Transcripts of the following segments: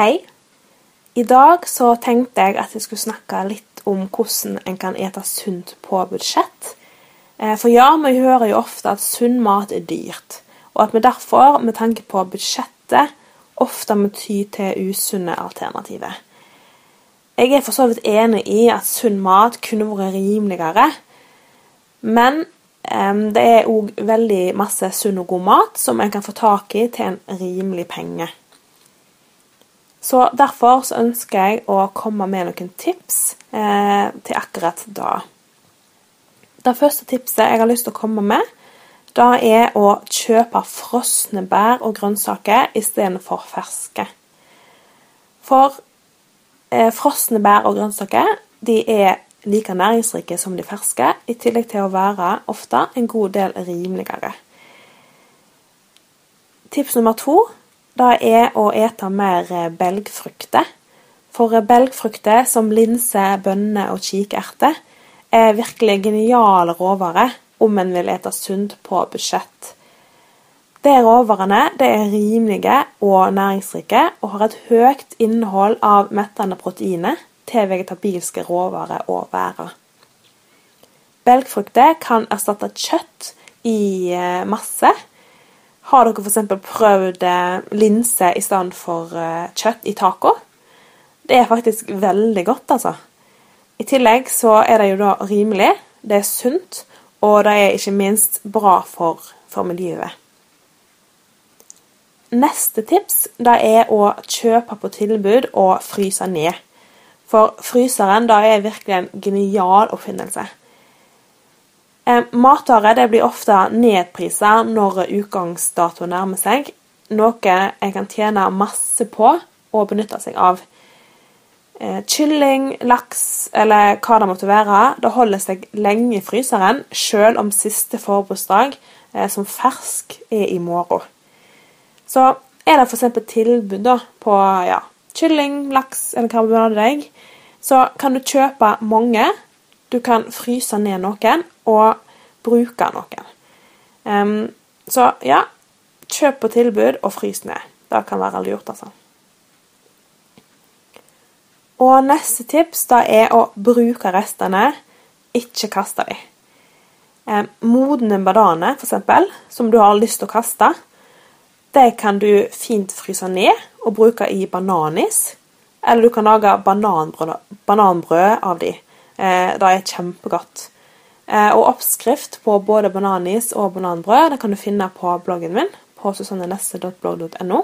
Hei. I dag så tenkte jeg at jeg skulle snakke litt om hvordan en kan ete sunt på budsjett. Eh, For ja, vi hører jo ofte at sunn mat er dyrt, og at vi derfor, med tanke på budsjettet, ofte må ty til usunne alternativer. Jeg er for så vidt enig i at sunn mat kunne vært rimeligere, men det er òg veldig masse sunn og god mat som en kan få tak i til en rimelig penge. Så Derfor så ønsker jeg å komme med noen tips eh, til akkurat da. Det første tipset jeg har lyst til å komme med, da er å kjøpe frosne bær og grønnsaker istedenfor ferske. For eh, frosne bær og grønnsaker de er like næringsrike som de ferske, i tillegg til å være ofte en god del rimeligere. Tips nummer to det er å ete mer eh, belgfrukter. For eh, belgfrukter som linse, bønner og kikerter er virkelig geniale råvarer om en vil ete sunt på budsjett. De råvarene er rimelige og næringsrike og har et høyt innhold av mettende proteiner til vegetabilske råvarer og værer. Belgfrukter kan erstatte kjøtt i eh, masse. Har dere f.eks. prøvd eh, linse i stedet for eh, kjøtt i taco? Det er faktisk veldig godt, altså. I tillegg så er det jo da rimelig, det er sunt, og det er ikke minst bra for, for miljøet. Neste tips det er å kjøpe på tilbud og fryse ned. For fryseren da er virkelig en genial oppfinnelse. Eh, Matvarer blir ofte nedpriser når utgangsdatoen nærmer seg, noe en kan tjene masse på og benytte seg av. Eh, Kylling, laks eller hva det måtte være, det holder seg lenge i fryseren, selv om siste forbruksdag eh, som fersk er i morgen. Så er det f.eks. tilbud på ja, kylling, laks eller hva det deg, så kan du kjøpe mange. Du kan fryse ned noen og bruke noen. Um, så ja, kjøp på tilbud og frys ned. Det kan være lurt, altså. Og neste tips da er å bruke restene, ikke kaste dem. Eh, modne bananer, f.eks., som du har lyst til å kaste, de kan du fint fryse ned og bruke i bananis. Eller du kan lage bananbrød, bananbrød av de. Eh, det er kjempegodt. Eh, og oppskrift på både bananis og bananbrød det kan du finne på bloggen min på susannenesse.blogg.no.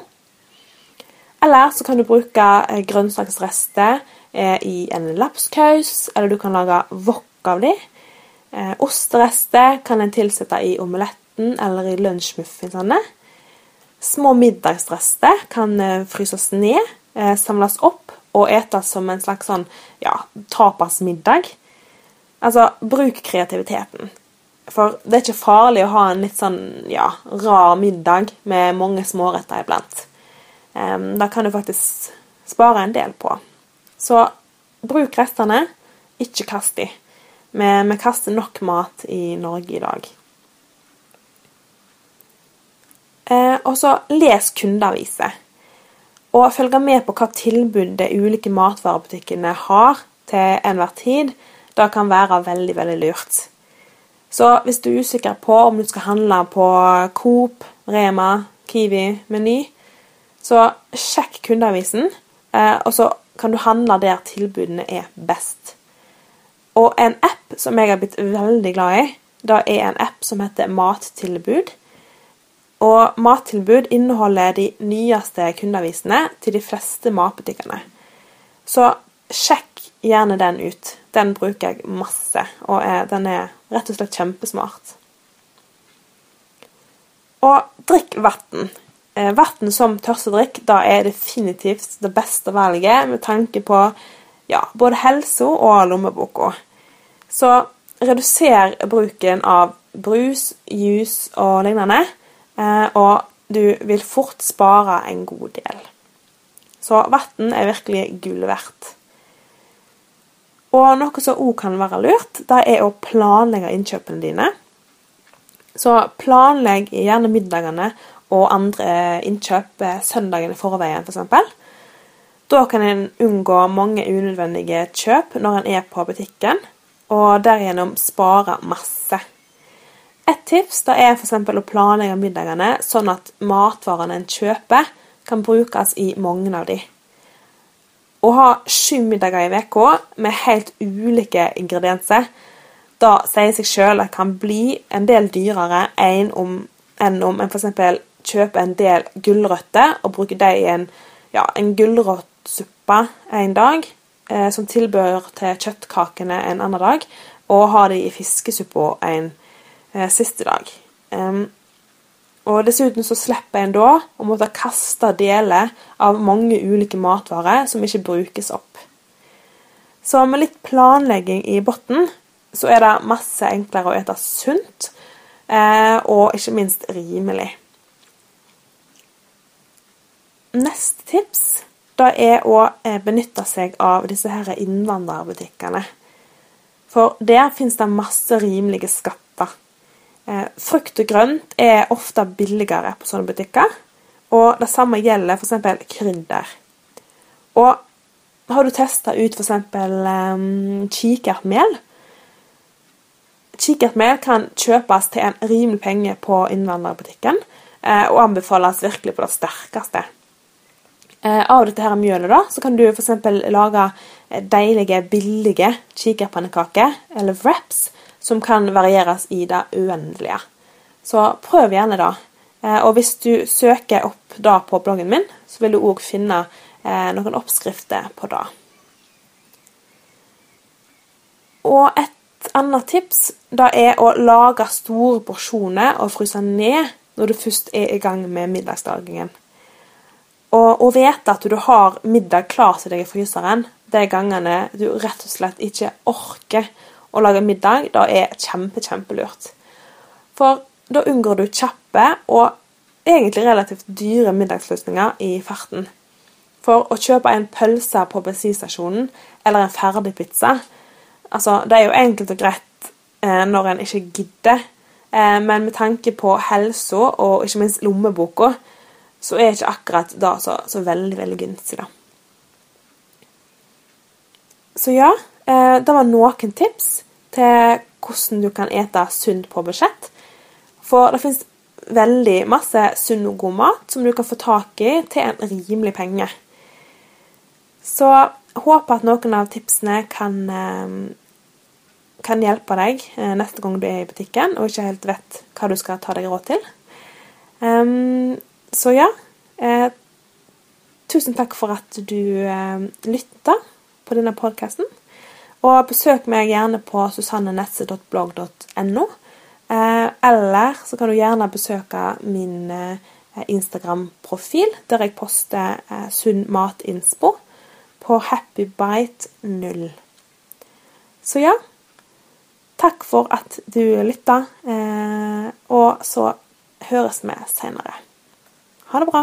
Eller så kan du bruke eh, grønnsaksrester i en lapskaus, eller du kan lage wok av de. Osterester kan en tilsette i omeletten eller i lunsjmuffinsene. Små middagsrester kan fryses ned, samles opp og etes som en slags sånn ja, tapasmiddag. Altså, bruk kreativiteten. For det er ikke farlig å ha en litt sånn ja, rar middag med mange småretter iblant. Um, da kan du faktisk spare en del på. Så bruk restene, ikke kast de. Vi, vi kaster nok mat i Norge i dag. Eh, og så les kundeaviser. Og følge med på hva tilbud de ulike matvarebutikkene har til enhver tid. Det kan være veldig, veldig lurt. Så hvis du er usikker på om du skal handle på Coop, Rema, Kiwi, Meny, så sjekk kundeavisen, eh, og så kan du handle der tilbudene er best. Og en app som jeg har blitt veldig glad i, det er en app som heter Mattilbud. Og Mattilbud inneholder de nyeste kundeavisene til de fleste matbutikkene. Så sjekk gjerne den ut. Den bruker jeg masse, og er, den er rett og slett kjempesmart. Og drikk vann. Eh, Vann som tørstedrikk da er definitivt det beste valget med tanke på ja, både helsa og lommeboka. Så reduser bruken av brus, juice og lignende, og du vil fort spare en god del. Så vann er virkelig gull verdt. Og noe som òg kan være lurt, det er å planlegge innkjøpene dine. Så planlegg gjerne middagene og andre innkjøp søndagen i forveien, f.eks. Da kan en unngå mange unødvendige kjøp når en er på butikken, og derigjennom spare masse. Et tips da er f.eks. å planlegge middagene sånn at matvarene en kjøper, kan brukes i mange av de. Å ha sju middager i uka med helt ulike ingredienser, da sier seg sjøl at det kan bli en del dyrere enn om, enn om en f.eks. kjøper en del gulrøtter og bruker dem i en, ja, en gulrotsuppe en dag, eh, som tilbør til kjøttkakene en annen dag, og ha dem i fiskesuppa en eh, siste dag. Um, og Dessuten så slipper en da å måtte kaste deler av mange ulike matvarer som ikke brukes opp. Så med litt planlegging i bunnen så er det masse enklere å ete sunt, eh, og ikke minst rimelig. Neste tips da er å eh, benytte seg av disse her innvandrerbutikkene. For der finnes det masse rimelige skatter. Eh, frukt og grønt er ofte billigere på sånne butikker. Og det samme gjelder f.eks. krydder. Og har du testa ut f.eks. Um, kikertmel, Kikertmel kan kjøpes til en rimelig penge på innvandrerbutikken, eh, og anbefales virkelig på det sterkeste. Eh, av dette her mjølet da, så kan du f.eks. lage deilige, billige kikerpannekaker, eller wraps, som kan varieres i det uendelige. Så prøv gjerne det. Eh, og hvis du søker opp da på bloggen min, så vil du òg finne noen oppskrifter på det. Og et annet tips da er å lage store porsjoner og fryse ned når du først er i gang med middagslagingen. Og å vite at du har middag klar til deg i fryseren de gangene du rett og slett ikke orker å lage middag, da er kjempe, kjempelurt. For da unngår du kjappe og egentlig relativt dyre middagsløsninger i farten. For å kjøpe en pølse på bensinstasjonen eller en ferdig pizza Altså, det er jo enkelt og greit eh, når en ikke gidder, eh, men med tanke på helsa og ikke minst lommeboka, så er ikke akkurat det så, så veldig, veldig gunstig, da. Så ja, det var noen tips til hvordan du kan ete sunt på budsjett. For det fins veldig masse sunn og god mat som du kan få tak i til en rimelig penge. Så håper at noen av tipsene kan, eh, kan hjelpe deg eh, neste gang du er i butikken og ikke helt vet hva du skal ta deg råd til. Så ja eh, Tusen takk for at du eh, lytta på denne podkasten. Og besøk meg gjerne på susannenetze.blogg.no. Eh, eller så kan du gjerne besøke min eh, Instagram-profil, der jeg poster eh, sunn matinspo på happybite0. Så ja Takk for at du lytta, og så høres vi seinere. Ha det bra.